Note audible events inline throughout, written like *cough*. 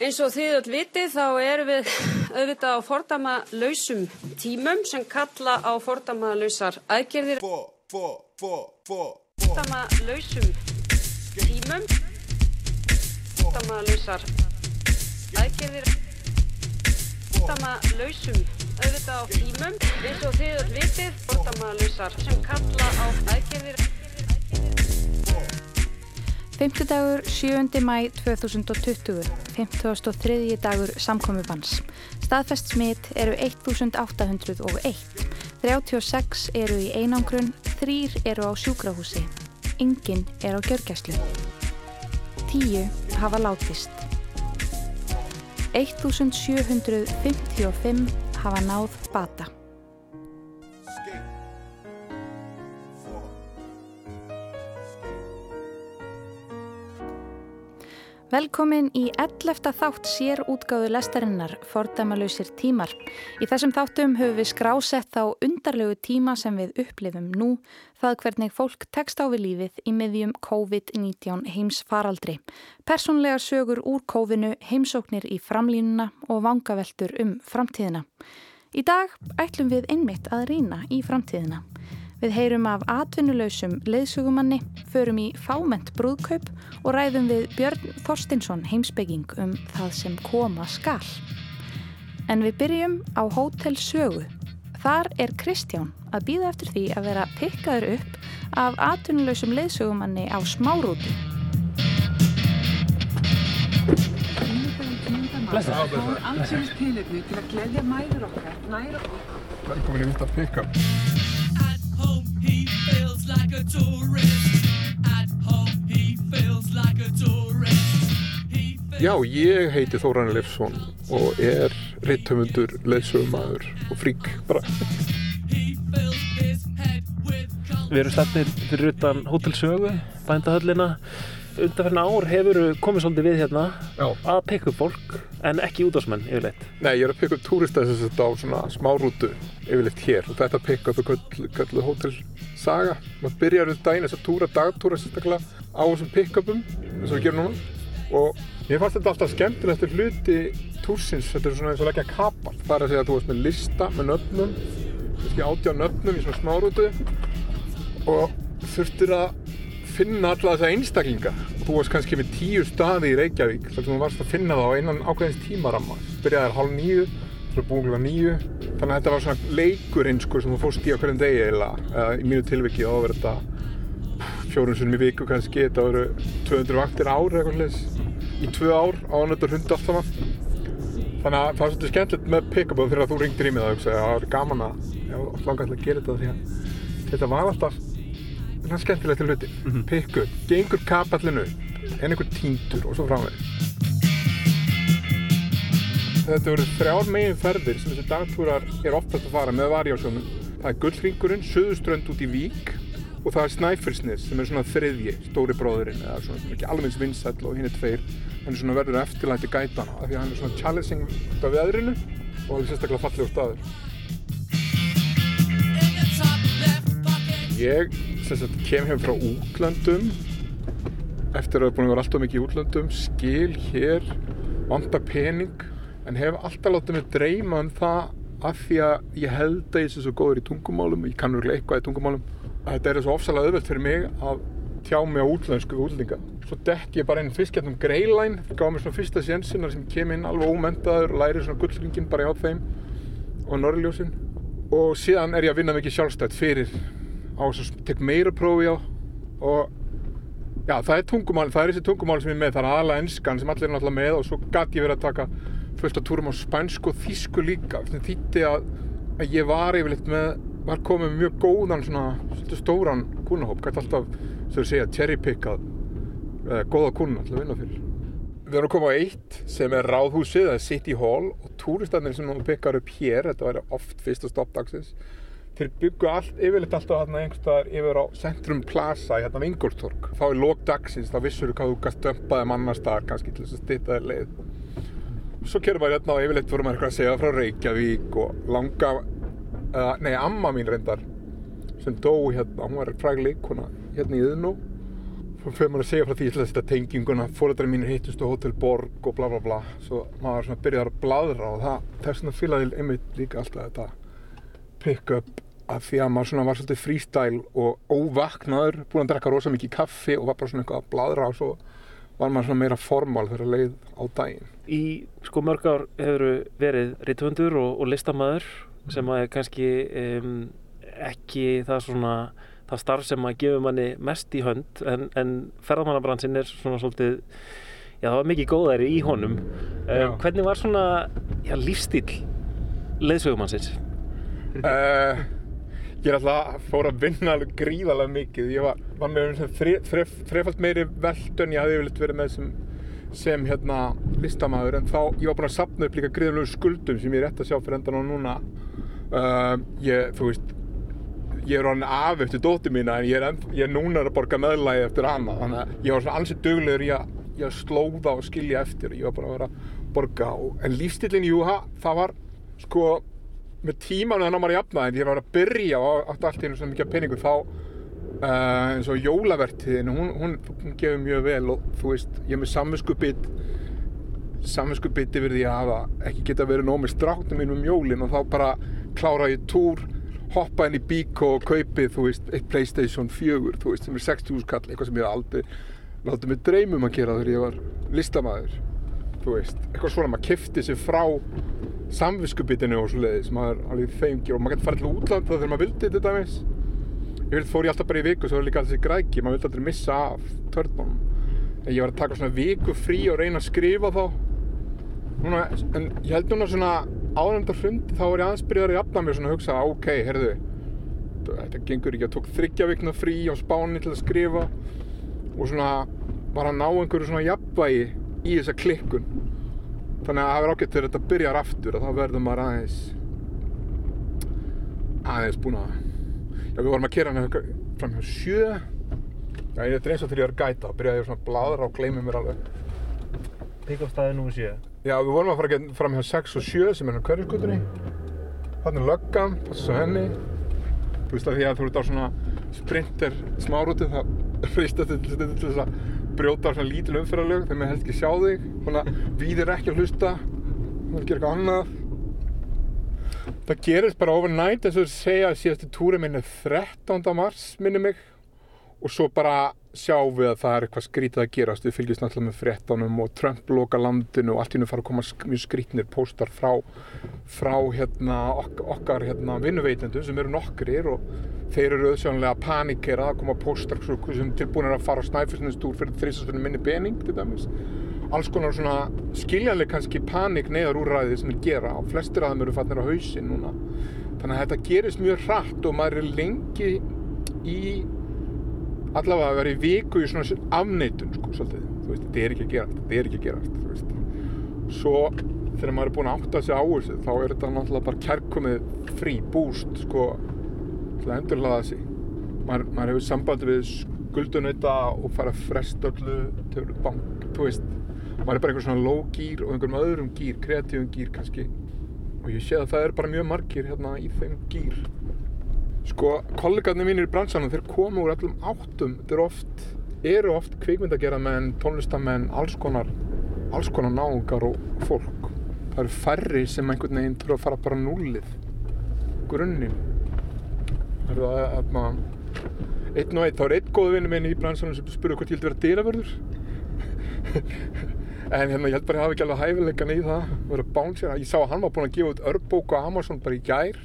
Eins og þið öll vitið þá erum við auðvitað á fordama lausum tímum sem kalla á fordama lausar aðgerðir. Fordama lausum tímum, fordama lausar aðgerðir, fordama lausum auðvitað á tímum. Eins og þið öll vitið fordama lausar sem kalla á aðgerðir. Fymtudagur 7. mæ 2020, 53. dagur samkomubans. Staðfest smitt eru 1801, 36 eru í einangrun, 3 eru á sjúkrahúsi, enginn er á gjörgæslu. 10 hafa látist. 1755 hafa náð bata. Velkomin í 11. þátt sér útgáðu lestarinnar Fordæmalauðsir tímar. Í þessum þáttum höfum við skrásett á undarlegu tíma sem við upplifum nú, það hvernig fólk tekst á við lífið í miðjum COVID-19 heims faraldri. Personlegar sögur úr kófinu, heimsóknir í framlínuna og vangaveltur um framtíðina. Í dag ætlum við einmitt að rýna í framtíðina. Við heyrum af atvinnulausum leiðsugumanni, förum í fáment brúðkaup og ræðum við Björn Þorstinsson heimsbygging um það sem koma skal. En við byrjum á Hótel Sögu. Þar er Kristján að býða eftir því að vera pikkaður upp af atvinnulausum leiðsugumanni á smárúti. Blessa. Það er ansins tilitni til að gleyðja mæður okkar, næra okkur. Velkomin í mitt að pikka. Já, ég heiti Þóran Leifsson og er reittöfundur, leðsögumæður og frík bara. Við erum stættir fyrir utan Hótel Sögu, bændahöllina. Undanferðin ár hefur komið svolítið við hérna Já. að peka upp fólk, en ekki útásmenn yfirleitt. Nei, ég er að pikka upp túrista þess að á svona smárútu yfirleitt hér og þetta pikka upp kölluð köllu Hótel Saga. Maður byrjar við daginn þess að túra, dagtúra sérstaklega á þessum pick-upum eins og við gerum núna. Og mér fannst þetta alltaf skemmtilegt hluti túrsins, þetta er svona eins og leggja kapal. Það er að segja að þú varst með lista með nöfnum, kannski átjá nöfnum í svona smárútu og þurftir að finna alla þessa einstaklinga. Þú varst kannski með tíu staði í Reykjavík þar sem þú varst að finna það á einan ákveðins tímaramma. Byrjaði hálf nýju, svo búin klukka nýju þannig að þetta var svona leikurinn sko, sem þú fórst í á hverjum degi eiginlega eða í mínu tilviki þá verður þetta fjórun sunnum í viku kannski þetta voru 200 vaktir ár eða eitthvað sliðis í tvö ár á hann þetta hundi allt saman. Þannig að það var svolítið skemmtilegt með pick-up þegar þú ringdir í mig það að það var gaman að ég var langað til að gera þetta því að þetta var alltaf það skemmtilegt til hluti. Mm -hmm. pikku, gengur kapallinu en einhver tíndur og svo framveg þetta voru þrjár megin ferðir sem þessi dagtúrar er oftast að fara með varjásjónum. Það er Gullringurinn, Suðuströnd út í Vík og það er Snæfellsnes sem er svona þriðji, stóri bróðurinn eða svona sem ekki alveg vinsæll og hinn er tveir hann er svona verður eftirlæti gætana af því hann er svona challenging út af veðrinu og það er sérstaklega fallegur staður. Ég sagt, kem heim frá útlöndum. Eftir að hafa búin að vera alltaf mikið í útlöndum skil hér, vanda pening en hef alltaf látið mig dreyma um það af því að ég held að ég sé svo góður í tungumálum ég kann örgulega eitthvað í tungumálum þetta er svo ofsalega auðvelt fyrir mig að tjá mig á útlönsku við útlendinga. Svo dekk ég bara inn fyrst gætum greilæn gaf mér svona fyrsta sjensinar sem kem inn alveg ómentaður og læri svona gullringin bara hjá þeim og norrljósin og síðan er ég að vinna mikið sjálfstætt fyrir á þess að tek meira prófi á. Og já, það er tungumál, það er þessi tungumál sem ég með, það er aðalega enskan sem allir er náttúrulega með og svo gæti ég verið að taka fullt af túrum á spænsku og þýsku líka sem þýtti að, að ég var yfirleitt með, var komið með mjög góðan svona, stóran kúnahóp, gæti alltaf, sem þú segja, cherrypickað eða góða kúnna til að vinna fyrir Við erum að koma á eitt sem er Ráðhúsið, það er City Hall og túristanir sem þú pikkar upp hér, þetta væri oft fyrsta stopp dagsins þeir byggu allt, yfirleitt alltaf hérna einhverstaðar yfir á Centrum Plaza hérna við Ingolstorg. Þá er lók dagsins, þá vissur þú hvað þú gæst dömpaði um annar staðar kannski til þess að stýta þér leið. Svo kerum maður hérna og yfirleitt vorum maður eitthvað að segja frá Reykjavík og langa, uh, nei, amma mín reyndar sem dó hérna, hún var fræg leikona hérna í Iðnú. svo fyrir maður að segja frá því ég ætla að setja tenginguna, fóreldrar mínir hittust á Hotel Borg og bla bla bla svo maður svona byrjar að bladra og það þess vegna fílaði einmitt líka alltaf þetta pick up að því að maður svona var svolítið freestyle og óvaknaður, búin að drekka rosa mikið kaffi og var bara svona eitthvað að bladra og svo var maður svona meira formal þegar leið á daginn. Í sko mörg ár hefur verið rithundur og, og listamæður sem að kannski um, ekki það svona það starf sem að gefur manni mest í hönd en, en ferðarmannabransin er svona svolítið já það var mikið góðæri í honum um, hvernig var svona já, lífstíl leiðsögumannsins? Uh, ég alltaf fór að vinna alveg gríðarlega mikið. Ég var, var með þre, þre, þrefald meiri veld en ég hafði yfirleitt verið með sem, sem hérna listamæður en þá ég var búinn að sapna upp líka gríðarlega skuldum sem ég er rétt að sjá fyrir endan á núna. Uh, ég, þú veist, ég er orðin af eftir dóttir mína en ég er, enn, ég er núna að borga meðlægi eftir hana. Þannig að ég var svona ansið duglegur í að, í að slóða og skilja eftir. Ég var bara að vera að borga. Og, en lífstílinn, jú, það var sko með tímanu þannig að maður jafna en ég var að byrja átti allt einu svona mikið af peningu þá uh, eins og jólavertíðin hún, hún, hún gefur mjög vel og þú veist, ég er með samviskubit samviskubit yfir því að ekki geta verið nóg með stráknum mínum um jólin og þá bara klára ég túr hoppa inn í bíkó og kaupið þú veist, eitt Playstation 4 þú veist, sem er 60 skall, eitthvað sem ég aldrei látið mig dreymum að gera þegar ég var listamæður þú veist, eitthvað svona, maður kifti sér frá samviskubitinu og svo leiðis, maður alveg þeimgir og maður getur farið til útlanda þegar maður vildi þetta dæmis. Ég vildi fór ég alltaf bara í viku svo var líka alls í græki, maður vildi aldrei missa af törnbánum en ég var að taka svona viku frí og reyna að skrifa þá. Núna, en ég held núna svona áðurndar hrundi þá var ég aðeins byrjaður að jafna mér svona hugsa, ok, heyrðu þetta gengur ekki, ég tók þryggja vikna frí á spáni til að skrifa. Og svona var að ná einhverju svona jafnvægi í þessa klikkun þannig að það er ágætt þegar þetta byrjar aftur að þá verður maður aðeins aðeins búin að já við vorum að kera hérna fram hjá sjö. Já ég er eins og þegar ég er gæta byrjaði ég svona bladra og gleymi mér alveg. Pick-up-staði nr. 7 já við vorum að fara fram hjá 6 og 7 sem er hérna hverjuskutunni þannig er löggan, passa svo henni. Þú veist að því að þú ert á svona sprinter smárúti það *laughs* frýst þetta til þess að brjóta á svona lítil umferðarlög þegar maður helst ekki sjá þig svona víðir ekki að hlusta maður gerir eitthvað annað það gerist bara overnight eins og þeir segja að síðasti túri minn er 13. mars minni mig og svo bara sjáum við að það er eitthvað skrítið að gerast. Við fylgjumst náttúrulega með fréttanum og Trump loka landinu og allt í hennu fara að koma mjög skrítnir póstar frá, frá hérna, ok, okkar hérna, vinnuveitendum sem eru nokkrir og þeir eru auðsjónlega að panikera að koma póstar sem tilbúinir að fara á snæfisnistúr fyrir þrísastunni minni pening til dæmis. Alls konar svona skiljanleg kannski panik neyðar úrræði sem þeir gera og flestir af þeim eru fannir á hausinn núna. Þannig að þetta gerist mjög hratt og maður er lengi í allavega að vera í viku í svona afneitun sko, svolítið, þú veist, þetta er ekki að gerast þetta er ekki að gerast, þú veist. Svo þegar maður er búinn að átta sig á þessu þá er þetta náttúrulega bara kærkomið frí búst, sko til að endurlaða sig. Maður, maður hefur sambandi við skuldunauta og fara að fresta öllu til bank, þú veist. Maður er bara einhver svona low gýr og einhverjum öðrum gýr, kreatífum gýr kannski. Og ég sé að það er bara mjög margir hérna í þeim gýr Sko, kollegarnir mínir í bransanum, þeir koma úr allum áttum. Þeir oft, eru oft kvikmyndageramenn, tónlistamenn, alls konar, alls konar náungar og fólk. Það eru færri sem einhvern veginn þurfa að fara bara núlið. Grunninn. Það eru að, að einn og einn, þá er einn góðu vinnu minn í bransanum sem spurði hvort ég vildi vera dyravörður. *laughs* en hérna, ég held bara að ég hafi ekki alveg hæfileikan í það, vera bánsir. Ég sá að hann var búinn að gefa út örbók á Amazon bara í gær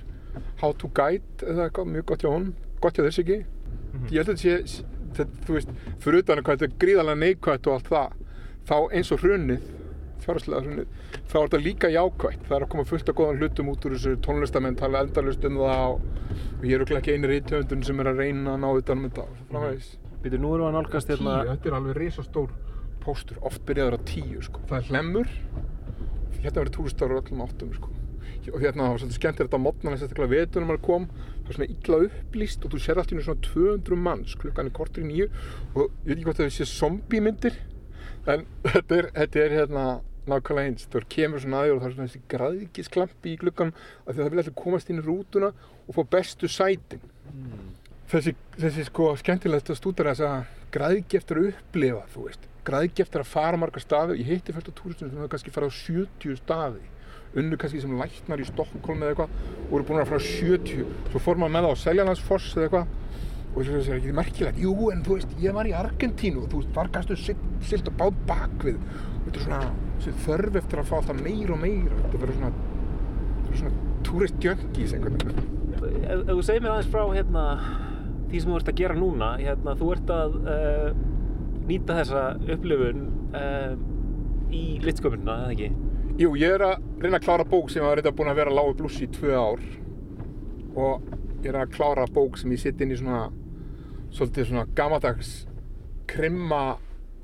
How to Guide eða eitthvað, mjög gott hjá honum gott hjá þess ekki. Ég held að þetta sé, þetta, þú veist, fyrir utan að hvað þetta er gríðarlega neikvætt og allt það þá eins og hrunnið fjárhagslega hrunnið, þá er þetta líka jákvætt. Það er að koma fullt af góðan hlutum út úr þessu tónlistamenn tala endalust um það og, og ég er örugglega ekki eini reytöfundun sem er að reyna að ná utan um þetta og framvegis. Býtu, nú erum við að nálgast tíu, hérna þetta er alveg risastór póstur, oft byrjaður á tíu sko. það er hlemmur hérna verður túristar á öllum áttum sko. Og hérna það var svolítið skemmt þetta á mótnana sérstaklega vetunum maður kom það er svona illa upplýst og þú sér allt í einu svona 200 manns. Klukkan er kortur í nýju og ég veit ekki hvort það sé zombie myndir en *laughs* þetta er, þetta er hérna nákvæmlega eins, það kemur svona aðeins og það er svona þessi græðikisklampi í gluggan af því að það vil alltaf komast inn í rútuna og fá bestu sætin. Þessi, þessi sko skemmtilegt að stúdara þess að græðgi eftir að upplifa, þú veist. Græðgi eftir að fara marga staði. Ég hitti fælt á túristum sem hefur kannski farið á 70 staði unnu kannski sem læknar í Stokkólm eða eitthvað og eru búin að fara á 70 svo fór maður með það á Seljalandsfoss eða eitthvað og þessu er ekki merkilegt, jú en þú veist ég var í Argentínu og þú veist þar gæstu silt og bát bakvið og þetta er svona þessi þörf eftir að fá alltaf meira og meira. Þetta verður svona, svona túristjöngis einhvern veginn. Ef, þú segir mér aðeins frá hérna, því sem þú ert að gera núna, hérna, þú ert að uh, nýta þessa upplifun uh, í litsköpunina, eða ekki? Jú, ég er að reyna að klára bók sem var reynda búin að vera að lága blús í tvö ár. Og ég er að klára bók sem ég sitt inn í svona svolítið svona gamadags krimma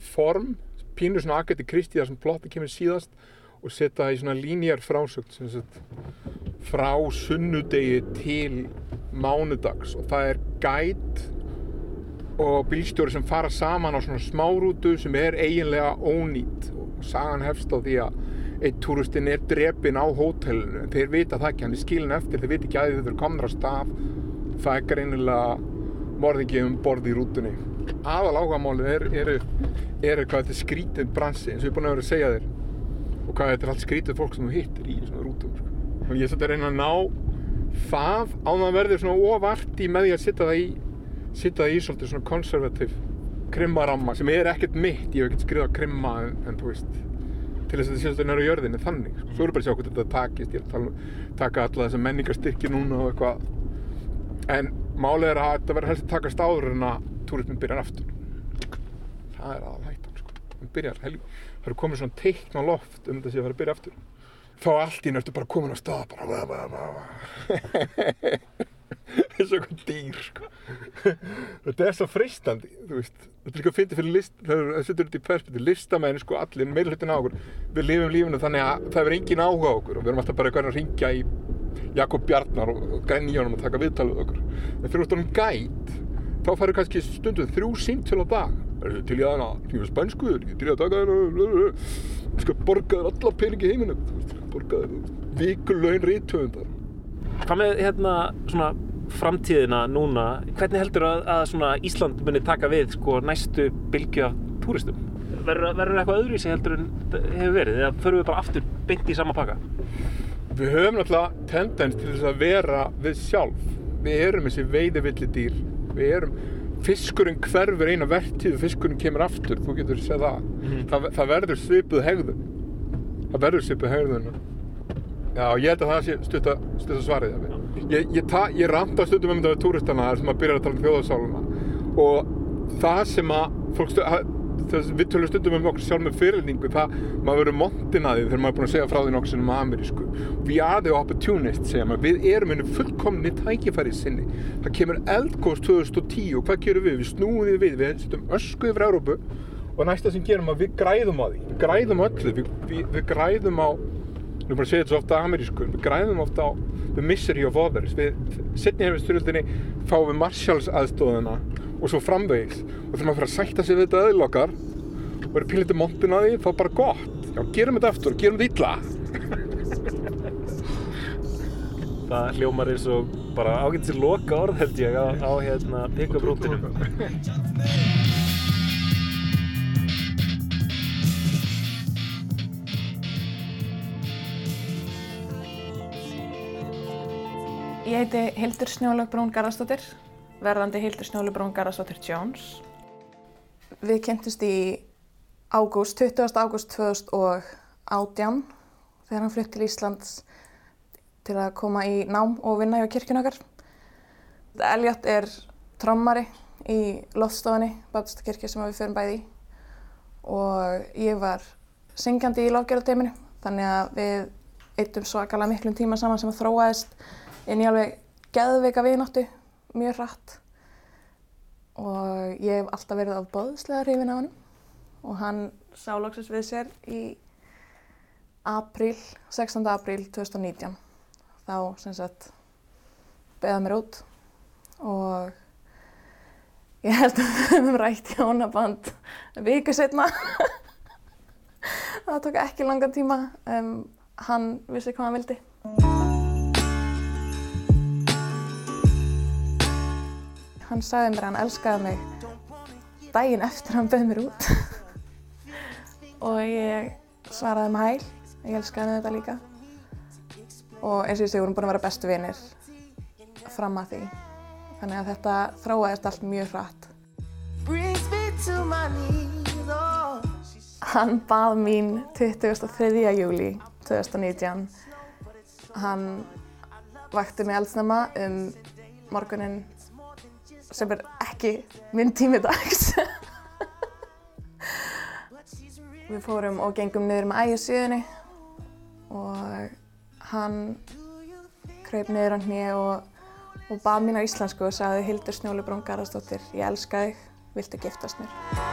form pínu svona Agatha Christie þar sem plotti kemur síðast og setja það í svona línjar frásögt sem sagt frá sunnudegi til mánudags. Og það er gæt og bílstjóri sem fara saman á svona smárútu sem er eiginlega ónýtt og sagan hefst á því að einn túristinn er drepinn á hótelinu. Þeir vita það ekki, hann er skilin eftir þeir vita ekki að þau komnir á stað. Það er greinilega morðingi um borð í rútunni. Aðal áhugamálið er, er, er hvað þetta er skrítið bransi eins og ég er búin að vera að segja þér. Og hvað þetta er allt skrítið fólk sem þú hittir í svona rútum sko. og ég er svolítið að reyna að ná það á það verður svona óvart í með því að sitta það í sitta það í svolítið svona konservativ krimmaramma sem er ekkert mitt ég hef ekkert skrifað krimma en, en þú veist til þess að þetta sé svolítið nærðu jörðinni þannig sko. svo er bara að sjá hvernig þetta takist ég er að um taka alla þessa menningarstyrki núna og eitthvað en málið er að þetta verður helst að takast áður en að túrismin byrjar aftur það er aðal hættan sko. það byrjar, helg, það eru komið svona teikn á loft um sé að fara að byrja aftur þá allt í nöftu bara komin á stað bara. *laughs* *laughs* eins og eitthvað dýr sko. *laughs* þetta er svo freistandi þetta er líka að fyndi fyrir list það setur þetta í perspektíf, listamenn sko allir meira hlutin á okkur, við lifum lífinu þannig að það er engin áhuga á okkur og við erum alltaf bara að ringja í Jakob Bjarnar og, og grenja honum og taka viðtal við okkur. En fyrir út á hann gæt þá færðu kannski stundum þrjú símtöl á dag. Til í aðeina, er spænskuður til í að taka þér ég skal borga þér alla peningi í heiminum. Þú veist, borga þér vikulögin rítöfundar Hvað með hérna svona framtíðina núna, hvernig heldur að, að svona Ísland muni taka við sko næstu bylgju af túristum? Verður verður eitthvað öðruvísi heldur en það hefur verið? Eða förum við bara aftur beint í sama pakka? við höfum náttúrulega tendens til þess að vera við sjálf. Við erum þessi veiðivilli dýr við erum, fiskurinn hverfur eina vertíð og fiskurinn kemur aftur. Þú getur séð það. Mhm. það, það verður svipuð hegðun. Það verður svipuð hegðun já, ég held að það sé stutta, stutta svarið af því. ég, ég, ég ranta stundum um þetta við túristana þar sem maður byrjar að tala um þjóðasáluna og það sem að fólk við tölum stundum um okkur sjálf með fyrirlningu það, maður verður montin að því þegar maður er búin að segja frá því nokkur sinnum amerísku. We are the opportunists, segja maður. Við erum einu fullkomni tækifæri sinni. Það kemur eldgóðs 2010 og hvað gerum við? Við snúum því við, við setjum ösku yfir Európu og næsta sem gerum að við græðum á því. Við græðum öllu, við, við, við græðum á nú bara að segja þetta svo ofta amerísku. Við græðum ofta á the misery of others við setni hefur styrjöldinni fáum við Marshalls aðstóðuna og svo framvegis. Og þegar maður fyrir að sætta sig við þetta öðlokkar og er pínlítið montin að því þá bara gott. Já, gerum þetta aftur, gerum þetta illa. *laughs* Það hljómar eins og bara ágætt sér loka orð held ég á, á hérna pick-up *laughs* Ég heiti Hildur Snjólaug Brún Garðarsdóttir, verðandi Hildur Snjólaug Brún Garðarsdóttir Jones. Við kynntumst í ágúst, 20. ágúst 2018 þegar hann flutt til Íslands til að koma í nám og vinna hjá kirkjun okkar. Elliot er trommari í loftstofunni, Baptistakirkju sem við förum bæði í og ég var syngjandi í lofgerðarteiminu þannig að við eittum svakalega miklum tíma saman sem að þróaðist inn í alveg geðveika vináttu mjög hratt. Og ég hef alltaf verið á boðslega hrifin á hann og hann sá loksins við sér í apríl, 16. apríl 2019 þá sem sagt beða mér út. Og ég held að við höfum rætt hjónaband viku setna *laughs* það tók ekki langan tíma um, hann vissi hvað hann vildi Hann sagði mér að hann elskaði mig daginn eftir að hann bauð mér út. *laughs* og ég svaraði með hæl. Ég elskaði hann þetta líka. Og eins og ég segi, við vorum búin að vera bestu vinir fram að því. Þannig að þetta þróaðist allt mjög hratt. Oh, Hann bað mín 23. júli 2019. Hann vakti mig eldsnemma um morgunin sem er ekki minn tími dags. Við fórum og gengum niður með ægisíðunni og hann kraup niður á hné og, og bað mín á íslensku og sagði Hildur Snjóli Brún Garðarsdóttir, ég elska þig, viltu giftast mér?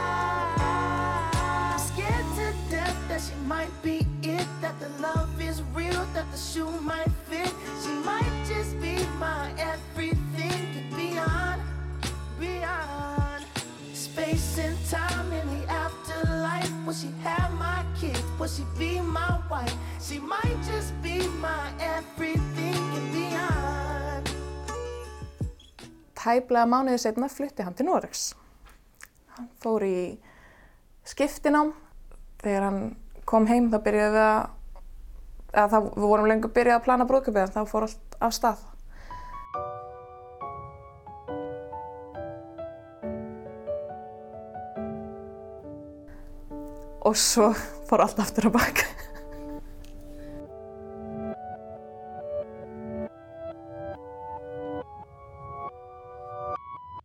Will she have my kids? Will she be my wife? She might just be my everything and beyond. Tæplega mánuði setna flutti hann til Noregs. Hann fór í skiptinám. Þegar hann kom heim þá byrjuðum við að, að við vorum lengur byrjað að plana brúðköpið en þá fór allt af stað. Og svo fór allt aftur á bak.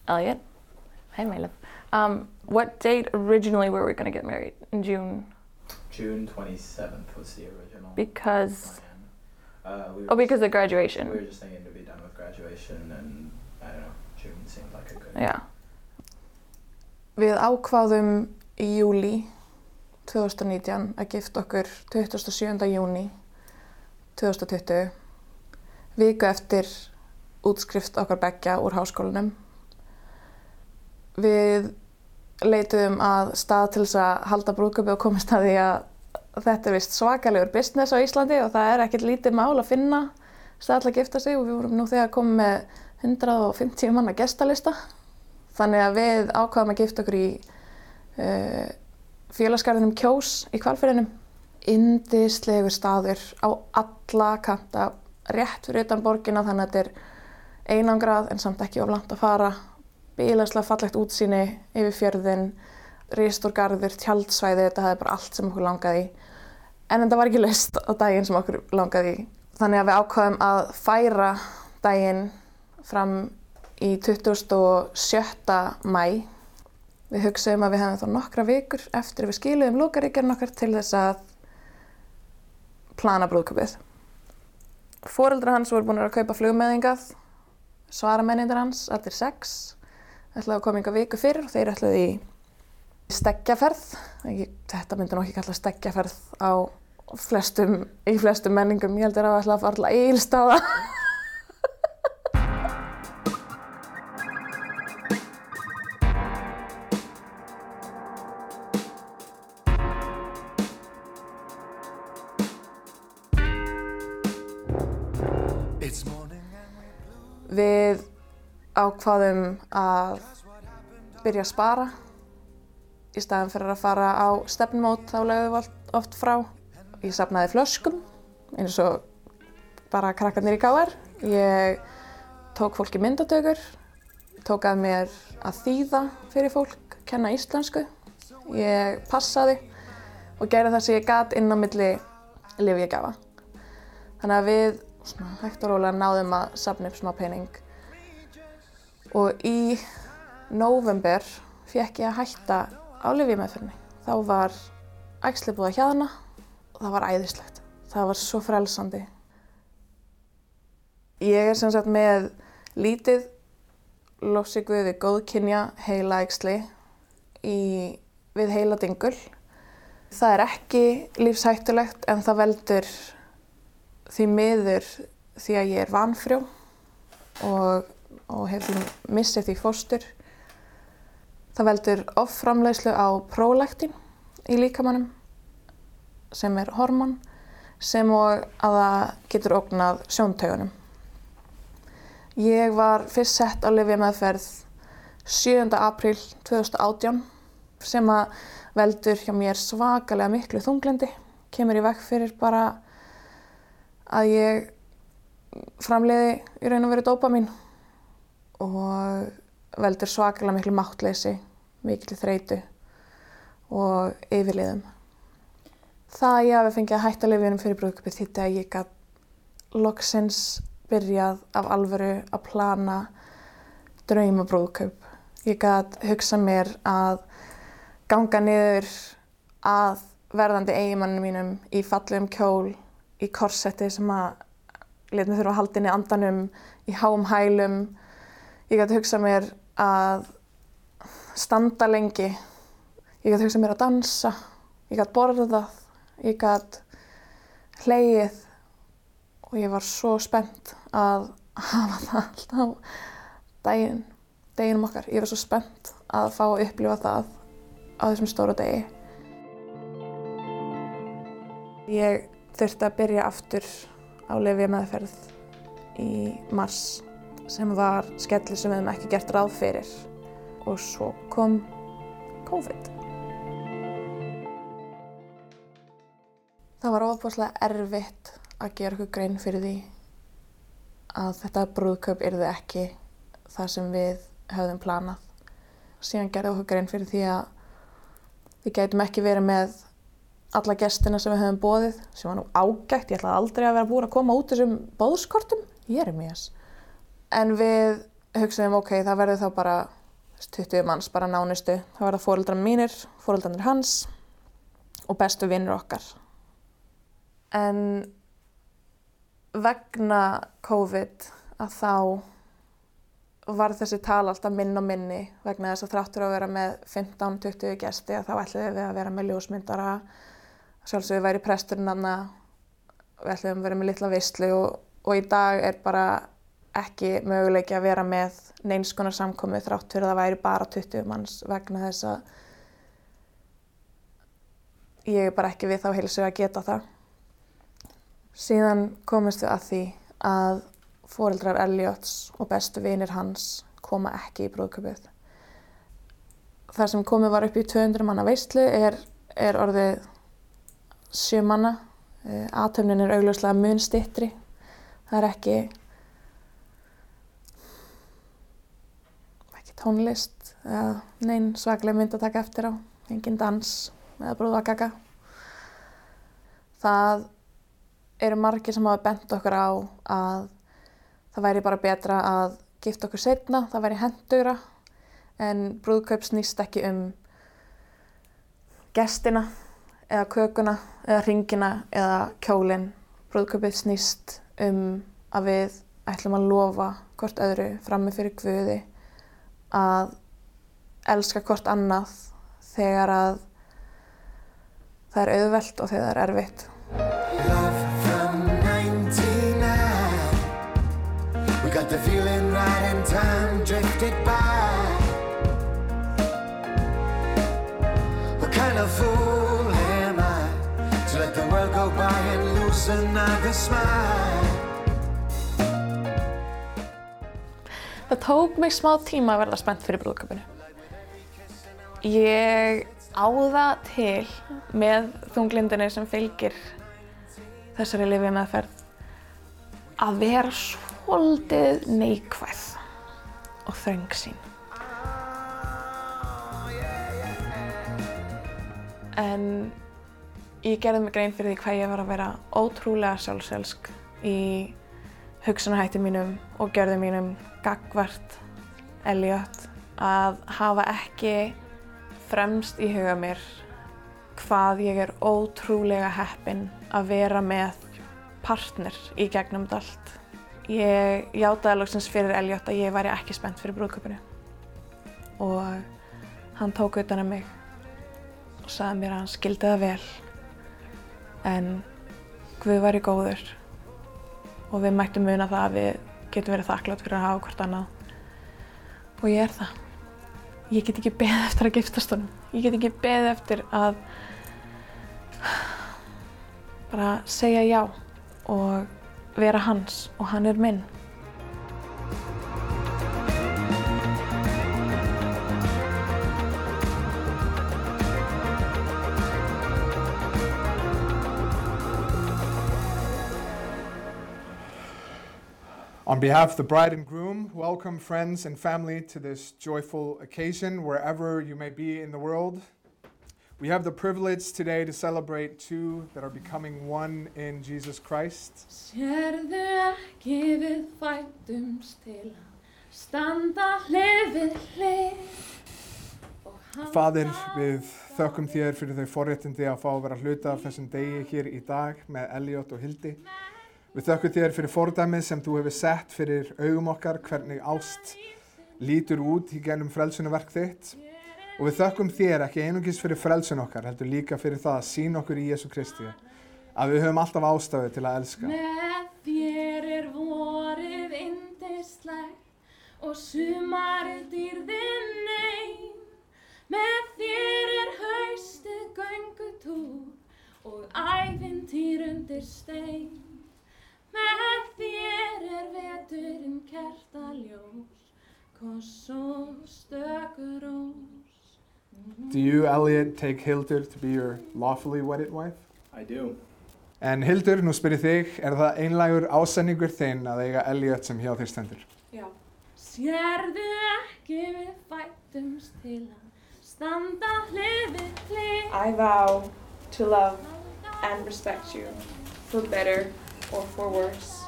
Elliot, hi my love. Um, what date originally were we going to get married? In June? June 27th was the original Because, plan. Uh, we were oh, because of just, we were graduation. just thinking to be done with graduation, and I don't know, June seemed like a good. Já. Við ákváðum í júli 2019 að gifta okkur 27. júni 2020 viku eftir útskrift okkar beggja úr háskólanum. Við leituðum að stað til þess að halda brúðköpi og komist að því að þetta er vist svakalegur business á Íslandi og það er ekkert lítið mál að finna stað til að gifta sig og við vorum nú þegar komið með 150 manna gestalista. Þannig að við ákvaðum að gifta okkur í uh, félagsgarðinum Kjós í kvalfyrinum. Indislegur staður á alla kanta, rétt fyrir utan borgina þannig að þetta er einangrað en samt ekki of langt að fara. Bílaslega fallegt útsýni yfir fjörðin, ristur garður, tjaldsvæði, þetta hefði bara allt sem okkur langaði. En þetta var ekki laust á daginn sem okkur langaði. Þannig að við ákvaðum að færa daginn fram í 27. mæ. Við hugsaðum að við hefum þá nokkra vikur eftir við skiluðum lókaríkjarinn okkar til þess að plana brúðköpið. Fóreldrar hans voru búin að kaupa flugmeðingað, svaramennindir hans, allir sex, ætlaði að koma yngar viku fyrir og þeir ætlaði í steggjaferð. Þetta myndi nú ekki kalla steggjaferð á flestum, í flestum menningum. Ég heldur að það að fara alltaf ílstáða. Ákvaðum að byrja að spara í staðan fyrir að fara á stefnmót þá lögðum við oft, frá. Ég safnaði flöskum eins og bara krakkarnir í KR. Ég tók fólki myndatökur, tók að mér að þýða fyrir fólk, kenna íslensku. Ég passaði og gerði það sem ég gat inn á milli lifjagafa. Þannig að við svona, hægt og rólega náðum að safna upp smá pening. Og í nóvember fekk ég að hætta á lifjameðferðinni. Þá var æxli búið að hjaðna og það var æðislegt. Það var svo frelsandi. Ég er sem sagt með lítið lofsi guði góðkynja heila í, við heila dingul. Það er ekki lífshættulegt en það veldur því miður því að ég er vanfrjó og, og hef því missið því fóstur. Það veldur offramleyslu á prólektin í líkamannum sem er hormón sem og að það getur ógnað sjóntaugunum. Ég var fyrst sett á lyfjameðferð 7. apríl 2018 sem að veldur hjá mér svakalega miklu þunglindi kemur í vekk fyrir bara að ég framleiði í raun og veru dópamin og veldur svakalega miklu máttleysi, miklu þreytu og yfirliðum. Það að ég hafi fengið að hætta lifjunum fyrir brúðköpið þýtti að ég gætt loksins byrjað af alvöru að plana drauma brúðköp. Ég gætt hugsað mér að ganga niður að verðandi eiginmannum mínum í fallegum kjól, í korsetti sem að letin þurfa að halda inn í andanum, í háum hælum. Ég gæti hugsað mér að standa lengi. Ég gæti hugsað mér að dansa. Ég gæti borðað. Ég gæti hleið. Og ég var svo spennt að hafa það alltaf daginn, deginum okkar. Ég var svo spennt að fá að upplifa það á þessum stóra degi. Ég þurfti að byrja aftur á lifja meðferð í mars sem var skelli sem við hefum ekki gert ráð fyrir og svo kom COVID. Það var ofbúslega erfitt að gera okkur grein fyrir því að þetta brúðkaup yrði ekki það sem við höfðum planað. Síðan gerði okkur grein fyrir því að við gætum ekki verið með alla gestina sem við höfum bóðið sem var nú ágætt, ég ætlaði aldrei að vera búin að koma út þessum bóðskortum, ég er mjög en við hugsaðum ok, það verður þá bara 20 manns, bara nánustu. Það var það fóröldrar mínir, fóröldrarnir hans og bestu vinnur okkar. En vegna COVID að þá var þessi tala alltaf minn og minni vegna þess að þráttur að vera með 15-20 gesti að þá ætluðum við að vera með ljósmyndara. Sjálfsögur væri presturinn aðna við ætlum að vera með litla visslu og, og í dag er bara ekki möguleiki að vera með neins konar samkomi þrátt fyrir að það væri bara 20 manns vegna þess að ég er bara ekki við þá heilsu að geta það. Síðan komist við að því að fóreldrar Elliots og bestu vinir hans koma ekki í brúðköpið. Það sem komið var upp í 200 manna veistlu er, er orðið sjö manna. Eh, aðtöfnin er augljóslega mun stittri. Það er ekki, ekki tónlist eða neinn svaklega mynd að taka eftir á. Engin dans eða brúðakaka. Það eru margir sem hafa bent okkur á að það væri bara betra að gifta okkur setna, það væri hendugra en brúðkaup snýst ekki um gestina eða kökuna eða ringina eða kjólinn. Brúðköpið snýst um að við ætlum að lofa hvort öðru frammi fyrir Guði að elska hvort annað þegar að það er auðvelt og þegar það er erfitt. Love from 99. We got the feeling right and time drifted by. What kind of fool am I to let the world go by and lose another smile? Það tók mig smá tíma að verða spennt fyrir brúðköpunu. Ég á það til með þunglindinni sem fylgir þessari lifið meðferð að vera svolítið neikvæð og þröng sín. En ég gerði mig grein fyrir því hvað ég var að vera ótrúlega sjálfselsk í hugsunarhætti mínum og gjörðu mínum gagvart Elliot að hafa ekki fremst í huga mér hvað ég er ótrúlega heppin að vera með partner í gegnum allt. Ég játaði loksins fyrir Elliot að ég væri ekki spennt fyrir brúðköpunu og hann tók utan um mig og sagði mér að hann skildi það vel en Guð væri góður og við mættum muna það að við getum verið þakklátt fyrir að hafa hvort annað og ég er það. Ég get ekki beðið eftir að giftast honum. Ég get ekki beðið eftir að bara segja já og vera hans og hann er minn. On behalf of the bride and groom, welcome friends and family to this joyful occasion wherever you may be in the world. We have the privilege today to celebrate two that are becoming one in Jesus Christ. Sérðu ekki við fætumst til að standa hlið við hlið og halda Fadir, við þökkum þér fyrir þau forréttindi að fá að vera hluta af þessum degi hér í dag með Elliot og Hildi. Við þökkum þér fyrir fordæmið sem þú hefur sett fyrir augum okkar hvernig ást lítur út í gennum frelsunaverk þitt. Og við þökkum þér ekki einungis fyrir frelsun okkar, heldur líka fyrir það að sína okkur í Jésu Kristi. Að við höfum alltaf ástæðu til að elska. Með þér er vorið indislegt og sumarið dýrðin ein. Með þér er haustið göngutúr og ævintýr undir stein. Með þér er veturinn kertaljós, koss og stökur rós. Do you, Elliot, take Hildur to be your lawfully wedded wife? I do. En Hildur, nú spyrir þig, er það einlægur ásenningur þinn að eiga Elliot sem hjá þér stendur? Já. Sérðu ekki við fætumst til að standa hlið við hlið. I vow to love and respect you for better or for worse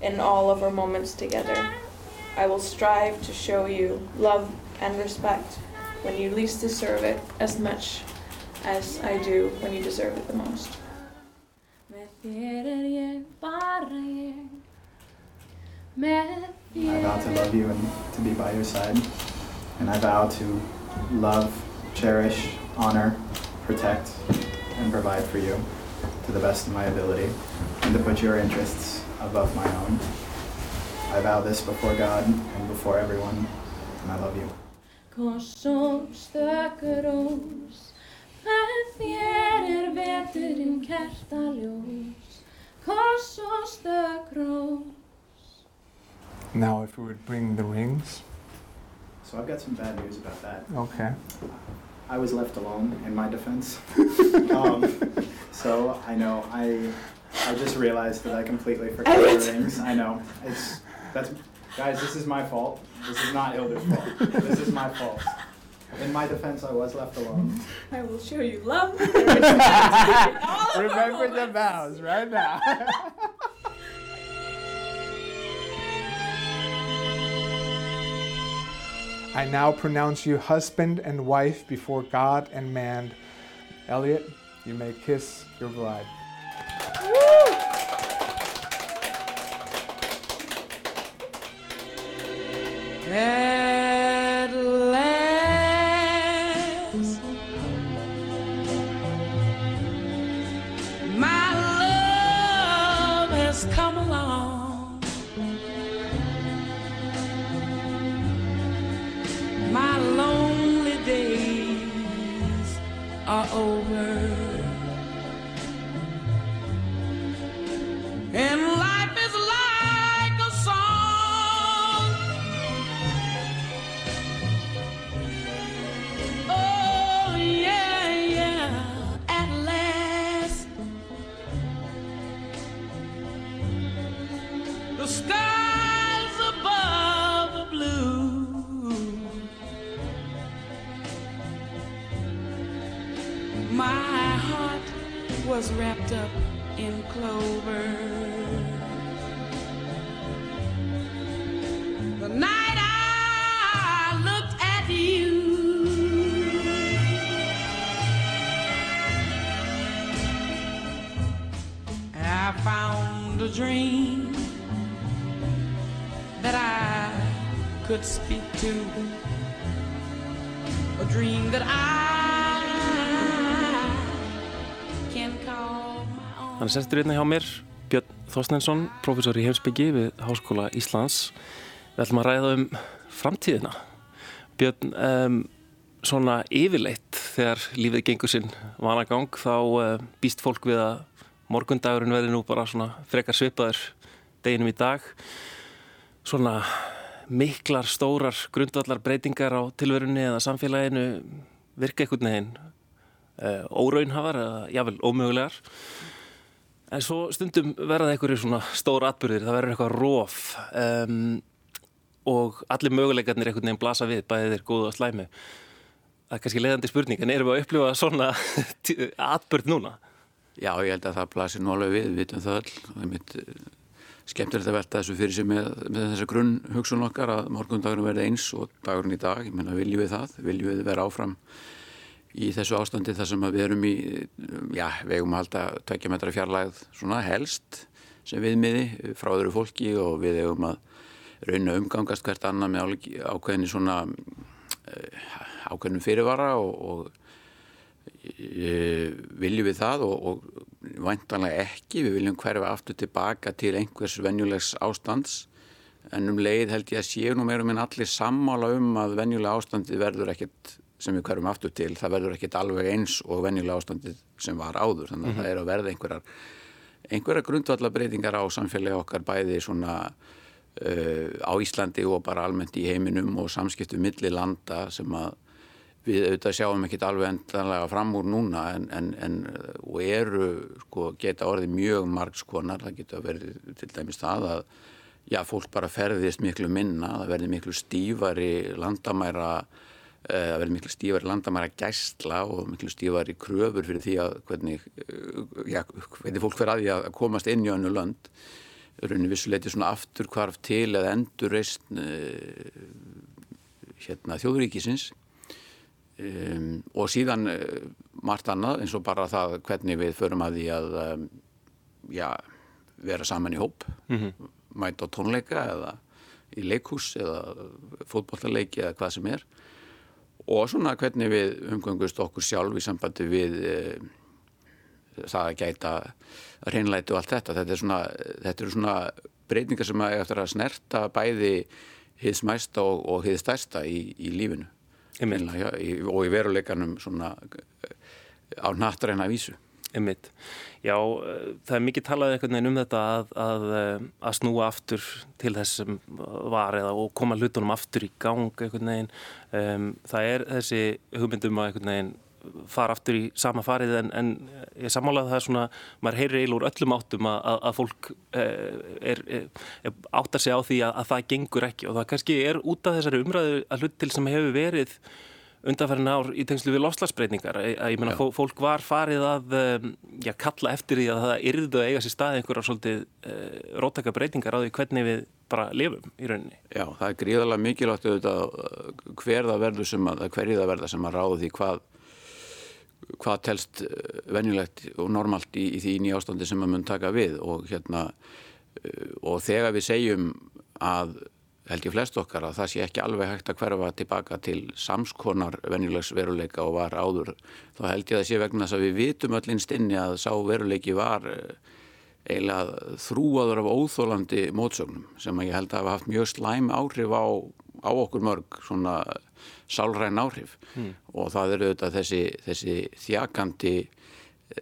in all of our moments together. I will strive to show you love and respect when you least deserve it as much as I do when you deserve it the most. Með þér ég bara ég. Með I vow to love you and to be by your side. And I vow to love, cherish, honor, protect, and provide for you to the best of my ability, and to put your interests above my own. I vow this before God and before everyone, and I love you. koss og stökur rós. Með þér er veturinn kertaljós, koss og stök rós. Now, if we would bring the rings. So I've got some bad news about that. Okay. I was left alone in my defense. *laughs* um, so I know I I just realized that I completely forgot the rings. I know it's that's guys. This is my fault. This is not Hilda's fault. This is my fault. In my defense, I was left alone. I will show you love. *laughs* Remember the vows right now. *laughs* I now pronounce you husband and wife before God and man. Elliot, you may kiss your bride. Woo! At was wrapped up in clover. The night I looked at you. I found a dream that I could speak to. A dream that I Hann er sestur hérna hjá mér, Björn Þorstensson, professor í heimsbyggi við Háskóla Íslands. Við ætlum að ræða um framtíðina. Björn, um, svona yfirleitt þegar lífið gengur sinn vanagang þá uh, býst fólk við að morgundagurinn verði nú bara svona frekar svipaður deginum í dag. Svona miklar, stórar grundvallar breytingar á tilverunni eða samfélaginu virka einhvern veginn uh, óraunhafar eða jável ómögulegar. En svo stundum verða einhverju svona stór atbyrðir, það verður eitthvað róf um, og allir möguleikarnir einhvern veginn blasa við, bæðið er góð og slæmi. Það er kannski leiðandi spurning, en erum við að upplifa svona *laughs* atbyrð núna? Já, ég held að það blasir nú alveg við, við vitum það öll. Það er mitt eh, skemmtilegt að velta þessu fyrir sig með, með þessa grunn hugsun okkar að morgundagurum verði eins og dagurinn í dag. Ég menna, viljum við það? Viljum við vera áfram í þessu ástandi þar sem við erum í, já, við eigum að halda tvekja metra fjarlægð svona helst sem viðmiði frá öðru fólki og við eigum að rauna umgangast hvert annað með ákveðinni svona eh, ákveðnum fyrirvara og, og viljum við það og, og væntanlega ekki, við viljum hverfa aftur tilbaka til einhvers venjulegs ástands. En um leið held ég að séu nú meirum en allir sammála um að venjulega ástandi verður ekkert sem við hverfum aftur til, það verður ekkert alveg eins og venjulega ástandi sem var áður þannig að mm -hmm. það er að verða einhverjar einhverjar grundvallabreitingar á samfélagi okkar bæði svona uh, á Íslandi og bara almennt í heiminum og samskiptu milli landa sem að við auðvitað sjáum ekki alveg endanlega fram úr núna en, en, en og eru sko, geta orðið mjög margskonar, það geta verið til dæmis það að já, fólk bara ferðist miklu minna, það verður miklu stífari landamæra það verður miklu stífari landamæra gæsla og miklu stífari kröfur fyrir því að hvernig, eh, já, hvernig fólk fer að því að komast inn í önnu lönd. Rauninni vissuleiti svona aftur hvarf til eða endur reist eh, hérna þjóðuríkisins Um, og síðan margt annað eins og bara það hvernig við förum að því að um, já, vera saman í hóp. Mm -hmm. mæta á tónleika eða í leikhús eða fótbollaleiki eða hvað sem er og svona hvernig við umgöngust okkur sjálf í sambandi við uh, það að gæta reynleiti og allt þetta þetta er svona, þetta er svona breytingar sem að eftir að snerta bæði hins mæsta og, og hins stærsta í, í lífinu Einmitt. og í veruleikanum svona eh, á nattræna vísu. Einmitt. Já, eh, það er mikið talað einhvern veginn um þetta að, að, eh, að snúa aftur til þess sem var eða og koma hlutunum aftur í gang einhvern veginn. Um, það er þessi hugmyndum að einhvern veginn fara aftur í sama farið en, en ég samála að það er svona, maður heyrir eiginlega úr öllum áttum að, að, fólk er, er, áttar sig á því að það gengur ekki og það kannski er út af þessari umræðu að hlut til sem hefur verið undanferðin ár í tengslu við loslasbreyningar að ég menna fólk var farið að já, kalla eftir því að það yrðu að eiga sér staði einhverjar svolítið uh, róttaka breytingar á því hvernig við bara lifum í rauninni. Já, það er gríðarlega mikilvægt auðvitað hver það verður sem að, hverju það verður sem að ráði því hvað hvað telst eh, venjulegt og normalt í, í því nýjástandi sem maður mun taka við. Og hérna eh, og þegar við segjum að held ég flest okkar að það sé ekki alveg hægt að hverfa tilbaka til samskonar venjulegs veruleika og var áður þá held ég að það sé vegna þess að við vitum öll einstinni að sá veruleiki var eh, eiginlega þrúaður af óþólandi mótsögnum sem ég held að hafa haft mjög slæm áhrif á, á okkur mörg svona sálræn áhrif mm. og það eru auðvitað þessi, þessi þjakandi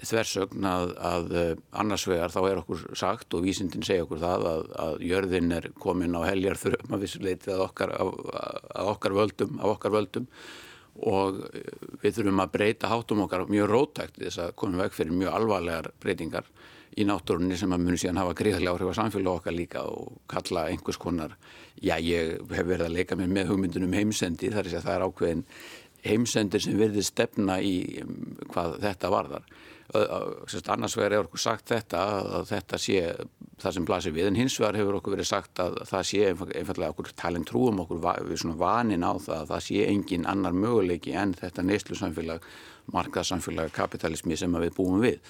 þversögn að, að eh, annars vegar þá er okkur sagt og vísindin segja okkur það að, að jörðin er komin á heljar þurfum að vissuleiti að okkar, að, að okkar völdum, okkar völdum og við þurfum að breyta hátum okkar mjög rótækt þess að komum veg fyrir mjög alvarlegar breytingar í náttúrunni sem að muni síðan hafa gríðarlega áhrif á samfélag okkar líka og kalla einhvers konar, já ég hef verið að leika mér með hugmyndunum heimsendi þar er það er ákveðin heimsendir sem verður stefna í um, hvað þetta varðar. Sérst, annars vegar er okkur sagt þetta að þetta sé það sem blasir við en hins vegar hefur okkur verið sagt að það sé einfallega okkur talin trúum okkur við svona vanin á það að það sé engin annar möguleiki en þetta neyslu samfélag, markaðsamfélag, kapitalismi sem við búum við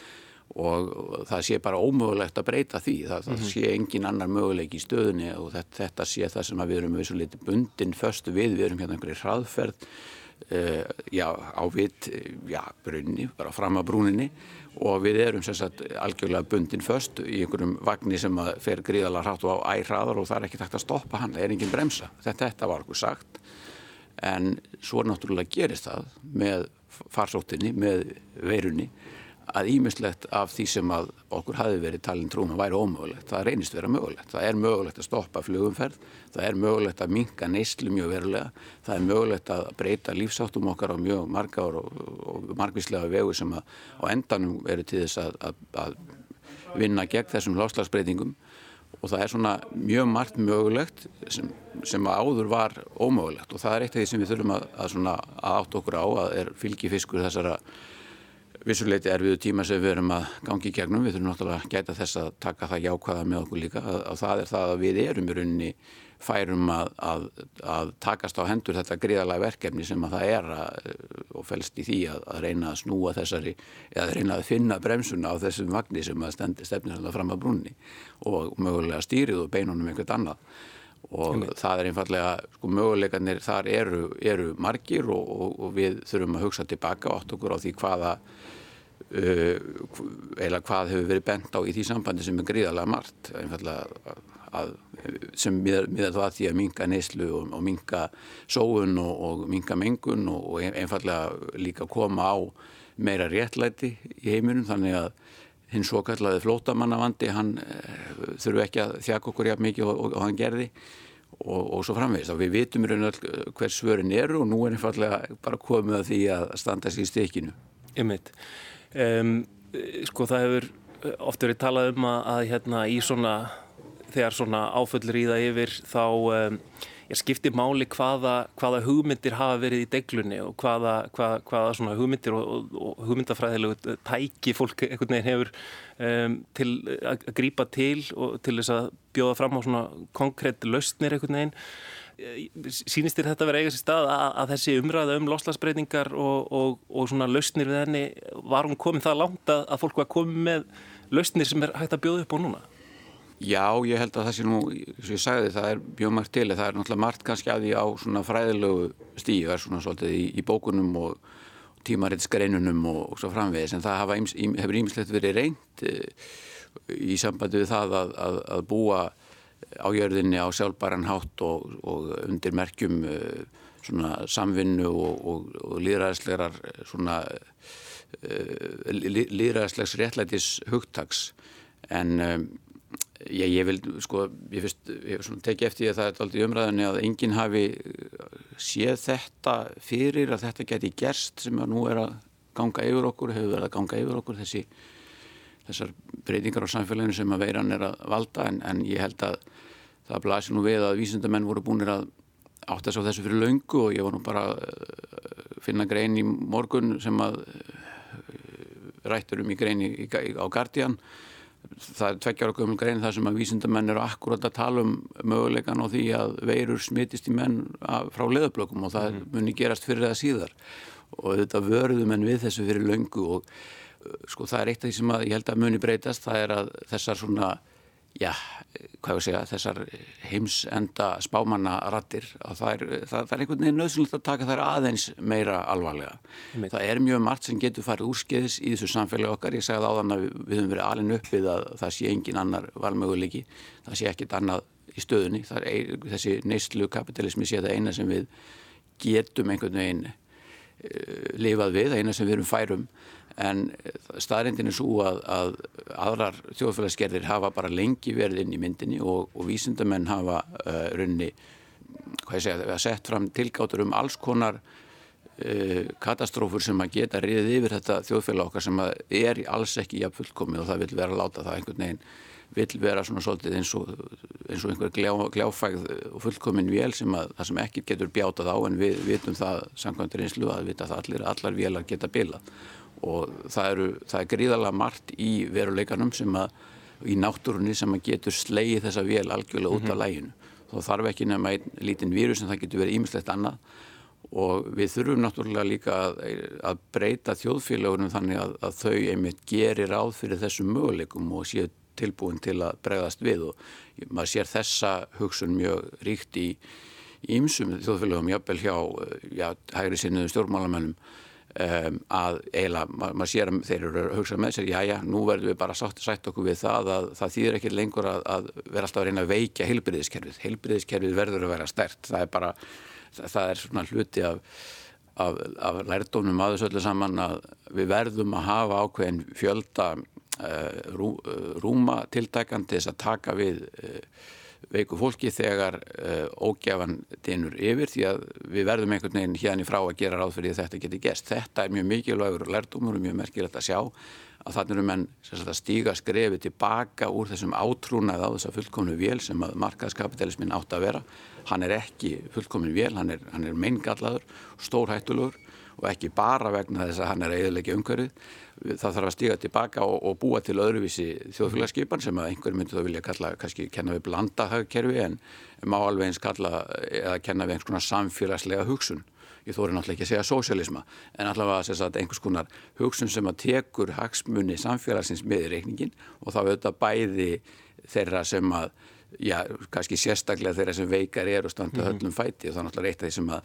og það sé bara ómögulegt að breyta því það, það mm -hmm. sé engin annar möguleik í stöðunni og þetta, þetta sé það sem við erum við svo litið bundin föstu við, við erum hérna einhverju hraðferð já, á vitt, já, brunni bara fram að brúninni. Og við erum sem sagt algjörlega bundin föst í einhverjum vagnir sem fer gríðalega hratt og á æraðar og það er ekki takt að stoppa hann, það er engin bremsa. Þetta, þetta var okkur sagt. En svo náttúrulega gerist það með farsóttinni, með veirunni að ímislegt af því sem að okkur hafi verið talin trúum að væri ómögulegt. Það reynist vera mögulegt. Það er mögulegt að stoppa flugumferð, það er mögulegt að minka neyslu mjög verulega, það er mögulegt að breyta lífsáttum okkar á mjög marga og, og margvíslega vegu sem að á endanum eru til þess að, að, að vinna gegn þessum láslagsbreytingum og það er svona mjög margt mögulegt sem, sem áður var ómögulegt og það er eitt af því sem við þurfum að, að átt okkur á að er fylgifiskur þessara vissuleiti erfiðu tíma sem við erum að gangi í gegnum. Við þurfum náttúrulega að gæta þess að taka það jákvæða með okkur líka að, að það er það að við erum í rauninni færum að, að, að takast á hendur þetta gríðalega verkefni sem að það er og fælst í því að reyna að snúa þessari eða reyna að finna bremsuna á þessum vagnir sem að stefnir alltaf fram að brunni og mögulega stýrið og beinunum einhvert annað og Jum. það er einfallega, sko möguleikarnir þar eru, eru margir og, og, og við þurfum að hugsa tilbaka átt okkur á því hvaða eða hvað hefur verið bent á í því sambandi sem er gríðarlega margt einfallega að, sem miðar það því að minga neyslu og, og minga sóun og, og minga mengun og, og einfallega líka koma á meira réttlæti í heiminum þannig að hinn svo kallaði flótamannavandi hann uh, þurfu ekki að þjaka okkur jafn mikið og hann gerði og svo framvegist. Við vitum raun og all hvers svörin eru og nú er einfallega bara komið að því að standa sér í stekinu. Ymmiðt. Um, sko það hefur oft verið talað um að, að hérna í svona þegar svona áföll ríða yfir þá um, ég skipti máli hvaða, hvaða hugmyndir hafa verið í deglunni og hvaða, hvaða, hvaða svona hugmyndir og, og, og hugmyndafræðilegu tæki fólk einhvern veginn hefur um, til að grípa til og til þess að bjóða fram á svona konkrétt lausnir einhvern veginn. Sínist þér þetta verið eiga sér stað að, að þessi umræða um loslasbreytingar og, og, og svona lausnir við henni var hún komið það langt að, að fólk var komið með lausnir sem er hægt að bjóða upp á núna? Já, ég held að það sé nú, sem ég sagði, það er mjög margt til, það er náttúrulega margt kannski að því á svona fræðilegu stíu, það er svona svolítið í, í bókunum og tímaritsgreinunum og, og svo framvegis, en það ims, hefur ímislegt verið reynd e, í sambandi við það að, að, að búa á jörðinni á sjálfbæran hátt og, og undir merkjum e, svona samvinnu og, og líðræðislegar svona e, líðræðislegs réttlætis hugtags en Ég, ég vil, sko, ég fyrst, ég tekið eftir að það er aldrei umræðinni að enginn hafi uh, séð þetta fyrir að þetta geti gerst sem að nú er að ganga yfir okkur, hefur verið að ganga yfir okkur þessi, þessar breytingar á samfélaginu sem að veiran er að valda. En, en ég held að það blasir nú við að vísundamenn voru búinir að áttast á þessu fyrir laungu og ég var nú bara að uh, finna grein í morgun sem að rættur um í grein í, í, á Guardian það er tveggjára gömul grein þar sem að vísindamenn eru akkurat að tala um möguleikan og því að veirur smitist í menn frá leðablökum og það mm. muni gerast fyrir það síðar og þetta vörðum en við þessu fyrir löngu og uh, sko það er eitt af því sem að ég held að muni breytast það er að þessar svona já, hvað ég segja, þessar heimsenda spámannarattir að það er, það, það er einhvern veginn nöðsynlegt að taka þær aðeins meira alvarlega. Meit. Það er mjög margt sem getur farið úrskeiðis í þessu samfélagi okkar. Ég segði áðan að við, höfum verið alin uppið að það sé engin annar valmöguleiki, það sé ekkit annað í stöðunni. Er, þessi neyslu kapitalismi sé það eina sem við getum einhvern veginn uh, lifað við, eina sem við erum færum en staðrindin er svo að, að aðrar þjóðfélagsgerðir hafa bara lengi verið inn í myndinni og, og vísindamenn hafa uh, runni, hvað ég segja, það er sett fram tilgáttur um alls konar uh, katastrófur sem að geta riðið yfir þetta þjóðfélag okkar sem er alls ekki í fullkomið og það vil vera að láta það einhvern veginn vil vera svona svolítið eins og, eins og einhver gljá, gljáfægð og fullkomin vél sem að það sem ekki getur bjátað á en við vitum það samkvæmdur einslu að vita að allir, allar vélar geta bilað og það, eru, það er gríðalega margt í veruleikanum sem að í náttúrunni sem að getur sleið þessa vél algjörlega út af mm -hmm. læginu þá þarf ekki nefna einn lítinn vírus en það getur verið ímislegt annað. Og við þurfum náttúrulega líka að, að breyta þjóðfélagunum þannig að, að þau einmitt gerir ráð fyrir þessum möguleikum og séu tilbúin til að bregðast við. Og maður sér þessa hugsun mjög ríkt í ímsum þjóðfélagum, jafnvel hjá já, hægri sinniðum stjórnmálamennum Um, að eiginlega, ma maður sér að þeir eru að hugsa með sér, já já, nú verðum við bara sætt, sætt okkur við það að það þýðir ekki lengur að, að vera alltaf að reyna að veikja heilbriðiskerfið, heilbriðiskerfið verður að vera stert, það er bara það er svona hluti af, af, af lærdónum aðeins öllu saman að við verðum að hafa ákveðin fjölda uh, rú, uh, rúma tiltækandi þess að taka við uh, veiku fólki þegar uh, ógjafan dinur yfir því að við verðum einhvern veginn hérna í frá að gera ráð fyrir þetta geti gest. Þetta er mjög mikilvægur lærdómur og mjög merkilegt að sjá að þannig eru menn að stíga skrefi tilbaka úr þessum átrúnað á þessa fullkomnu vél sem að markaðskapitalismin átt að vera. Hann er ekki fullkomnu vél, hann er, er meingallaður, stórhættulegur og ekki bara vegna þess að hann er eðilegja umhverfið. Það þarf að stíga tilbaka og, og búa til öðruvísi þjóðfélagskipan sem að einhver myndi þá vilja kalla, kannski kenna við blandahagkerfi en má alveg eins kalla eða kenna við einhvers konar samfélagslega hugsun ég þóri náttúrulega ekki að segja sósialisma, en allavega að einhvers konar hugsun sem að tekur hagsmunni samfélagsins með í reikningin og þá auðvitað bæði þeirra sem að, já, kannski sérstaklega þeirra sem veikar er og standa Mhm. höllum fæti og er náttúrulega eitt af því sem að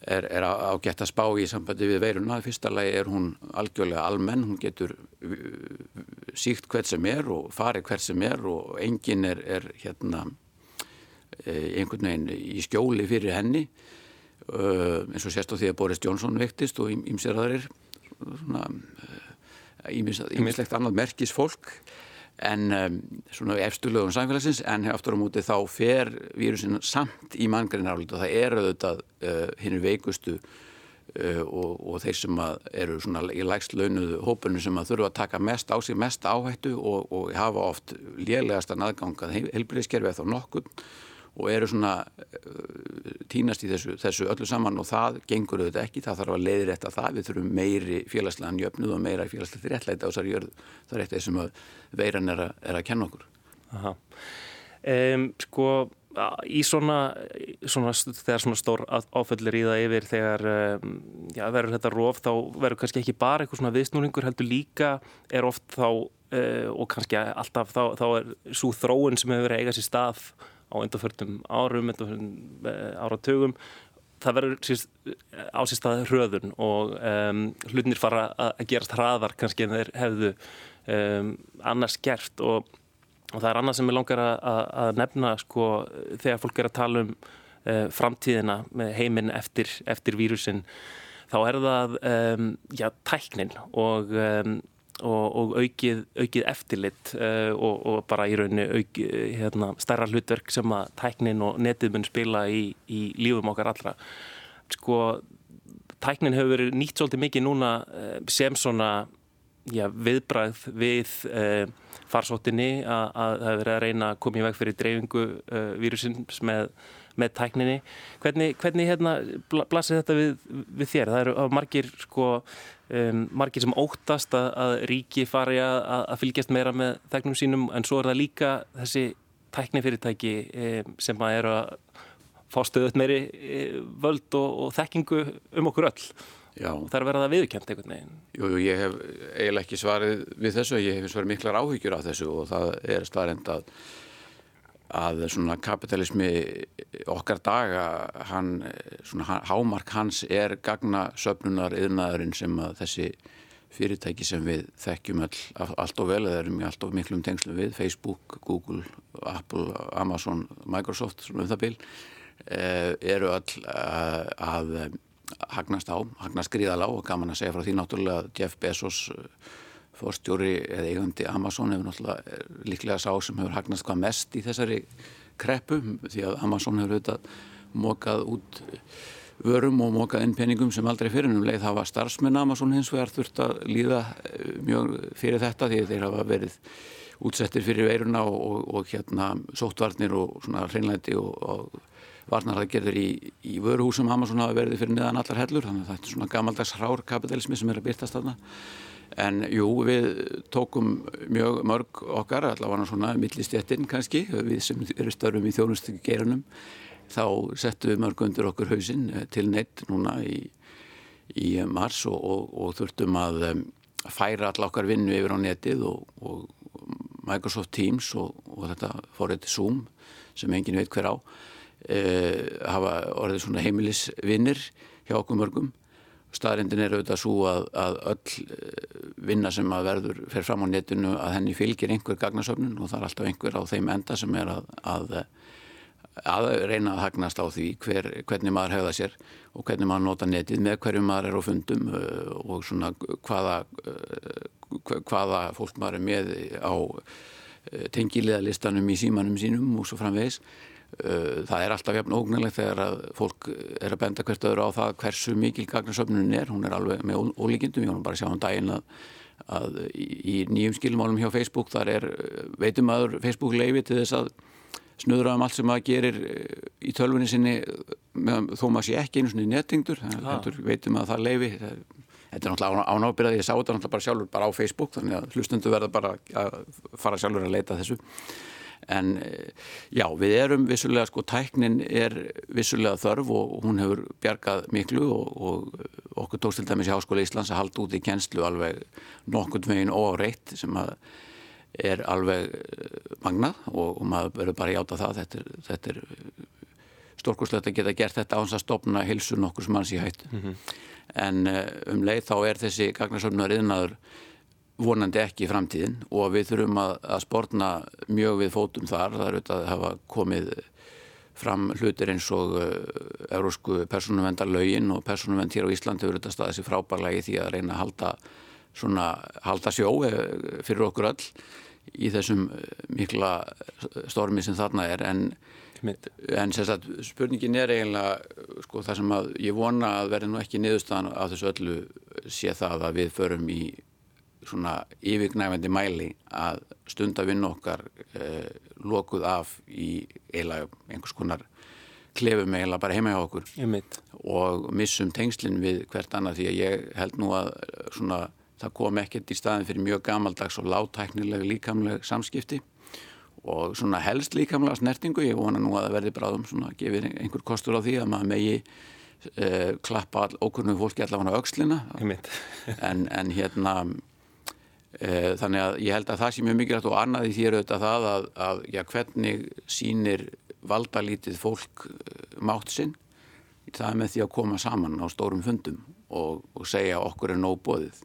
er, er ágætt að spá í sambandi við veiruna. Fyrsta lagi er hún algjörlega almenn, hún getur uh, síkt hvert sem er og farið hvert sem er og enginn er, er hérna eh, einhvern veginn í skjóli fyrir henni. Uh, eins og sérst á því að Boris Johnson vektist og ímser aðrir svona ímislegt annað merkis fólk en um, svona efsturlögum samfélagsins en aftur á móti þá fer vírusin samt í manngrein aflít og það er auðvitað uh, hinn veikustu uh, og, og þeir sem að eru svona í lægst launuðu hópunum sem að þurfa að taka mest á sig, mest áhættu og, og hafa oft lélegasta aðgangað heilbriðskerfi eða þá nokkur og eru svona uh, tínast í þessu, þessu öllu saman og það gengur auðvitað ekki, það þarf að leiðir þetta það, við þurfum meiri félagslegan jöfnuð og meira félagslega þessari jörðu, það er eitt sem veiran er að, er að kenna okkur. Um, sko, í svona, svona, þegar svona stór áföllir í það yfir þegar um, já, verður þetta rof þá verður kannski ekki bara eitthvað svona viðsnúringur heldur líka er oft þá uh, og kannski alltaf þá, þá er svo þróun sem hefur verið eiga sér stað á undanförnum árum, undanförnum áratugum. Það verður á sér stað hröðun og um, hlutinir fara að gerast hraðar kannski en þeir hefðu um, annars gert. Og, og það er annað sem ég langar að, að nefna sko þegar fólk er að tala um uh, framtíðina með heiminn eftir, eftir vírusin þá er það um, já, tæknin og og, og aukið, aukið eftirlit uh, og, og bara í rauninni aukið, hérna, stærra hlutverk sem að tæknin og netið mun spila í, í lífum okkar allra. Sko, tæknin hefur verið nýtt svolítið mikið núna uh, sem svona já, viðbræð við uh, farsóttinni að það hefur verið að reyna að koma í veg fyrir dreifingu vírusins með með tækninni. Hvernig, hvernig hérna, blasir þetta við, við þér? Það eru margir, sko, um, margir sem óttast að, að ríki fari að, að fylgjast meira með tæknum sínum en svo er það líka þessi tæknifyrirtæki um, sem að eru að fá stöðut meiri um, völd og, og þekkingu um okkur öll. Já. Það er að viðkjent einhvern veginn. Jú, jú, ég hef eiginlega ekki svarið við þessu, ég hef svarið miklar áhyggjur af þessu og það er staðrend að að svona kapitalismi okkar daga hann, svona hámark hans er gagna söpnunar yðnaðurinn sem að þessi fyrirtæki sem við þekkjum all, allt og vel eða erum í allt of miklum tengslum við Facebook, Google, Apple, Amazon Microsoft, svona um það bil eru all að, að hagnast á, hagnast gríðalá og gaman að segja frá því náttúrulega Jeff Bezos fórstjóri eða eigandi Amazon hefur náttúrulega líklega sá sem hefur hagnast hvað mest í þessari kreppu því að Amazon hefur auðvitað mokað út vörum og mokað inn peningum sem aldrei fyrir um leið hafa starfsmenn Amazon hins vegar þurft að líða mjög fyrir þetta því þeir hafa verið útsettir fyrir veiruna og, og, og hérna sóttvarnir og svona hreinlæti og, og varnarðargerður í, í vöruhúsum Amazon hafa verið fyrir neðan allar hellur þannig að þetta er svona gamaldags hrár kapitalismi sem er að byrtast þarna En jú, við tókum mjög mörg okkar, allavega svona millistjættin kannski, við sem eru störfum í þjónustu geirunum, þá settum við mörg undir okkur hausinn til neitt núna í, í mars og, og, og þurftum að um, færa all okkar vinnu yfir á netið og, og Microsoft Teams og þetta fórið Zoom sem engin veit hver á, uh, hafa orðið svona heimilisvinnir hjá okkur mörgum staðrindin er auðvitað svo að, að öll vinna sem að verður fer fram á netinu að henni fylgir einhver gagnasöfnun og það er alltaf einhver á þeim enda sem er að, að, að reyna að hagnast á því hver, hvernig maður hefða sér og hvernig maður nota netið með hverju maður er á fundum og svona hvaða, hvaða fólk maður er með á tengiliðalistanum í símanum sínum og svo framvegis það er alltaf jafn ógnilegt þegar að fólk er að benda hvert öðru á það hversu mikil gagnarsöfnun er, hún er alveg með ólíkindum, ég var bara að sjá um daginn að að í, nýjum skilmálum hjá Facebook þar er veitum aður Facebook leifi til þess að snuðra um allt sem maður gerir eh, í tölvunni sinni með, þó maður sé ekki einu svona í nettingdur veitum að það leifi þetta er náttúrulega ánábyrðað, ég sá þetta náttúrulega bara sjálfur bara á Facebook þannig að hlustundu verða bara að fara sjálfur að leita þessu en eh, já, við erum vissulega sko, tæknin er vissulega þörf og hún hefur bjargað miklu og, og okkur tókst til dæmis í Háskóla Íslands að halda út í kjenslu alveg nokkund veginn óáreitt sem að er alveg eh, magnað og, og maður verður bara að játa það þetta er, þetta er stórkurslegt að geta gert þetta á hans að stopna hilsu nokkur sem hans í hættu mm -hmm. en um leið þá er þessi gagnarsöfnunar yðnaður vonandi ekki í framtíðin og við þurfum að, að spórna mjög við fótum þar. Það er auðvitað að hafa komið fram hlutir eins og eurósku persónuvendarlaugin og persónuvend hér á Íslandi hefur auðvitað staðið sér frábærlega í því að reyna að halda, svona, halda sjó fyrir okkur öll í þessum mikla stormi sem þarna er. En, en sagt, spurningin er eiginlega sko, það sem að ég vona að verði nú ekki niðurstaðan af þessu öllu sé það að við förum í svona yfirgnæfandi mæli að stundavinn okkar eh, lokuð af í eiginlega einhvers konar klefum eiginlega bara heima hjá okkur. Einmitt. og missum tengslinn við hvert annað því að ég held nú að svona, það kom ekkert í staðin fyrir mjög gamaldags og látæknileg líkamleg samskipti. Og svona helst líkamlega snertingu, ég vona nú að það verði bráðum svona að gefa einhver kostur á því að maður megi uh, klappa okkur fólki allavega á aukslina en, en hérna Eh, þannig að ég held að það sé mjög mikilvægt og annað í þér auðvitað það að, að já, hvernig sínir valdalítið fólk eh, mátt sinn? Það er með því að koma saman á stórum fundum og, og segja okkur er nóg bóðið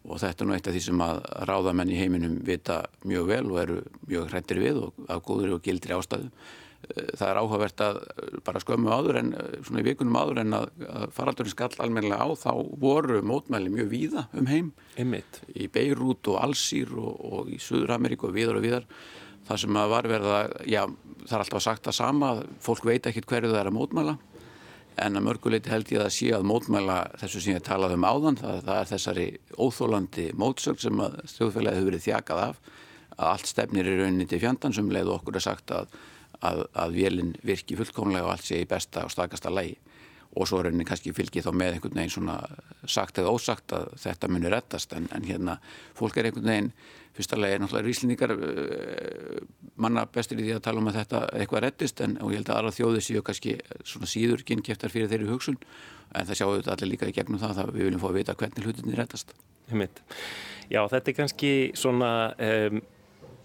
og þetta er nú eitt af því sem að ráðamenn í heiminum vita mjög vel og eru mjög hrættir við og af góður og gildri ástæðu það er áhugavert að bara skömmu áður en svona í vikunum áður en að, að faraldurinn skall almennilega á þá voru mótmæli mjög víða um heim. Einmitt. í Beirut og Alsýr og, og í Suður Ameríku og viðar og viðar það sem að var verða, já það er alltaf sagt að sama, fólk veit ekkit hverju það er að mótmæla. En að mörguleiti held ég að sé að mótmæla þessu sem ég talaði um áðan, það, það er þessari óþólandi mótsögn sem að þjóðfélagi hefur verið þjakað af að allt stefnir í rauninni til fjandan sem leið okkur er sagt að að, að vélinn virki fullkomlega og allt sé í besta og stakasta lægi og svo rauninni kannski fylgi þá með einhvern veginn svona sagt eða ósagt að þetta munir rettast en, en hérna fólk er einhvern veginn fyrstulega er náttúrulega ríslendingar uh, manna bestur í því að tala um að þetta eitthvað rettist en og ég held að aðra þjóði séu kannski svona síður kynkjæftar fyrir þeirri hugsun. En það sjáu þetta allir líka í gegnum það að við viljum fá að vita hvernig hlutinni rettast Já, þetta er kannski svona um,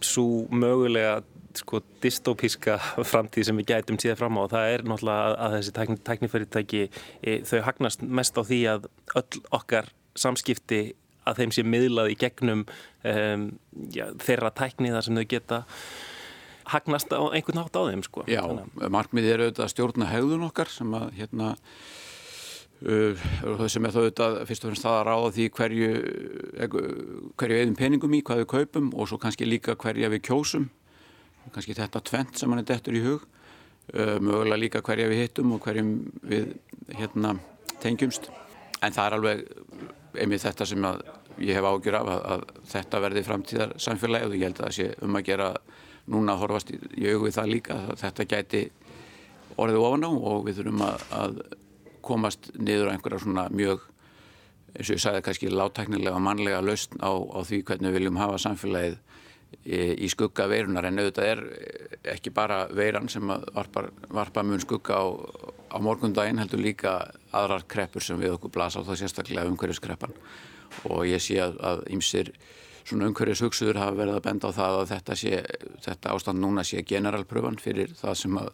svo mögulega sko dystopíska *laughs* framtíð sem við gætum síðan fram á og það er náttúrulega að þessi tækni, tæknifyrirtæki e, þau hagnast mest á því að öll okkar samskipti að þeim sé miðlað í gegnum um, já, þeirra tækni þar sem þau geta hagnast á einhvern nátt á þeim sko. Já, markmið er auðvitað að stjórna hegðun okkar sem að hérna uh, sem er þá auðvitað fyrst og fremst það að ráða því hverju hverju eðum peningum í, hvað við kaupum og svo kannski líka hverja við kjósum kannski þetta tvent sem hann er dettur í hug. Uh, mögulega líka hverja við hittum og hverjum við hérna tengjumst. En það er alveg einmitt þetta sem ég hef ágjur af að, að þetta verði framtíðar samfélagi og ég held að það sé um að gera núna að horfast í, í augvið það líka að þetta gæti orðið ofan á og við þurfum að, að komast niður á einhverja svona mjög eins og ég sagði kannski látæknilega mannlega lausn á, á því hvernig við viljum hafa samfélagið í skugga veirunar en auðvitað er ekki bara veiran sem varpar, varpar mun skugga á, á morgundaginn heldur líka aðrar kreppur sem við okkur blasa á þá sérstaklega umhverjuskreppan og ég sé að, ymsir svona umhverjushugsuður hafa verið að benda á það að þetta, sé, þetta ástand núna sé generalpröfan fyrir það sem að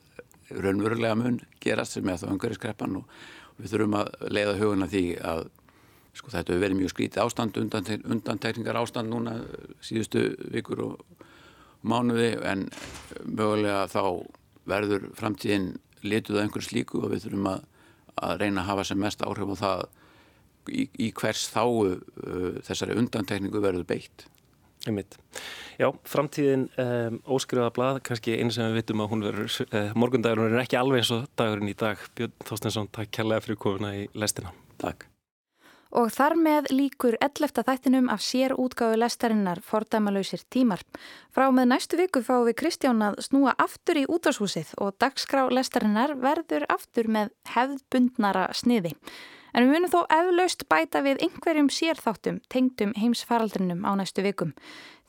raunverulega mun gerast sem er það umhverjuskreppan og, og við þurfum að leiða huguna því að Sko þetta hefur verið mjög skrítið ástand, undantekningar ástand núna síðustu vikur og mánuði en mögulega þá verður framtíðin lituð af einhvers líku og við þurfum að, að reyna að hafa sem mest áhrif á það í, í hvers þáu uh, þessari undantekningu verður beitt. Einmitt. Já, framtíðin um, óskrifaða blað, kannski einu sem við vitum að hún verður, uh, morgundagurinn er ekki alveg eins og dagurinn í dag. Björn Þorstensson, takk kærlega fyrir komuna í lestina. Takk. Og þar með líkur 11. þættinum af sér útgáðu lestarinnar fordæmalauðsir tímar. Frá með næstu viku fáum við Kristján að snúa aftur í útvarshúsið og dagskrá lestarinnar verður aftur með hefðbundnara sniði. En við munum þó eflaust bæta við einhverjum sérþáttum tengdum heimsfaraldrinum á næstu vikum.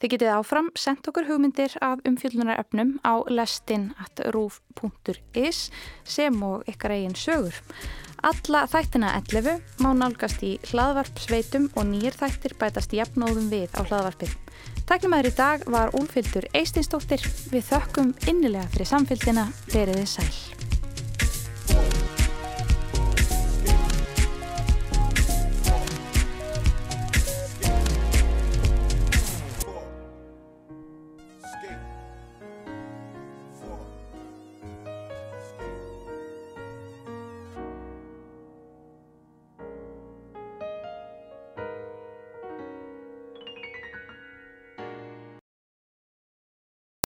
Þið getið áfram sendt okkur hugmyndir af umfjöldunaröfnum á lestin.ruf.is sem og ykkar eigin sögur. Alla þættina 11 má nálgast í hlaðvarpsveitum og nýjir þættir bætast jafnóðum við á hlaðvarpið. Tæknumæður í dag var Úlfildur Eistinsdóttir. Við þökkum innilega fyrir samfélgina. Verið þið sæl.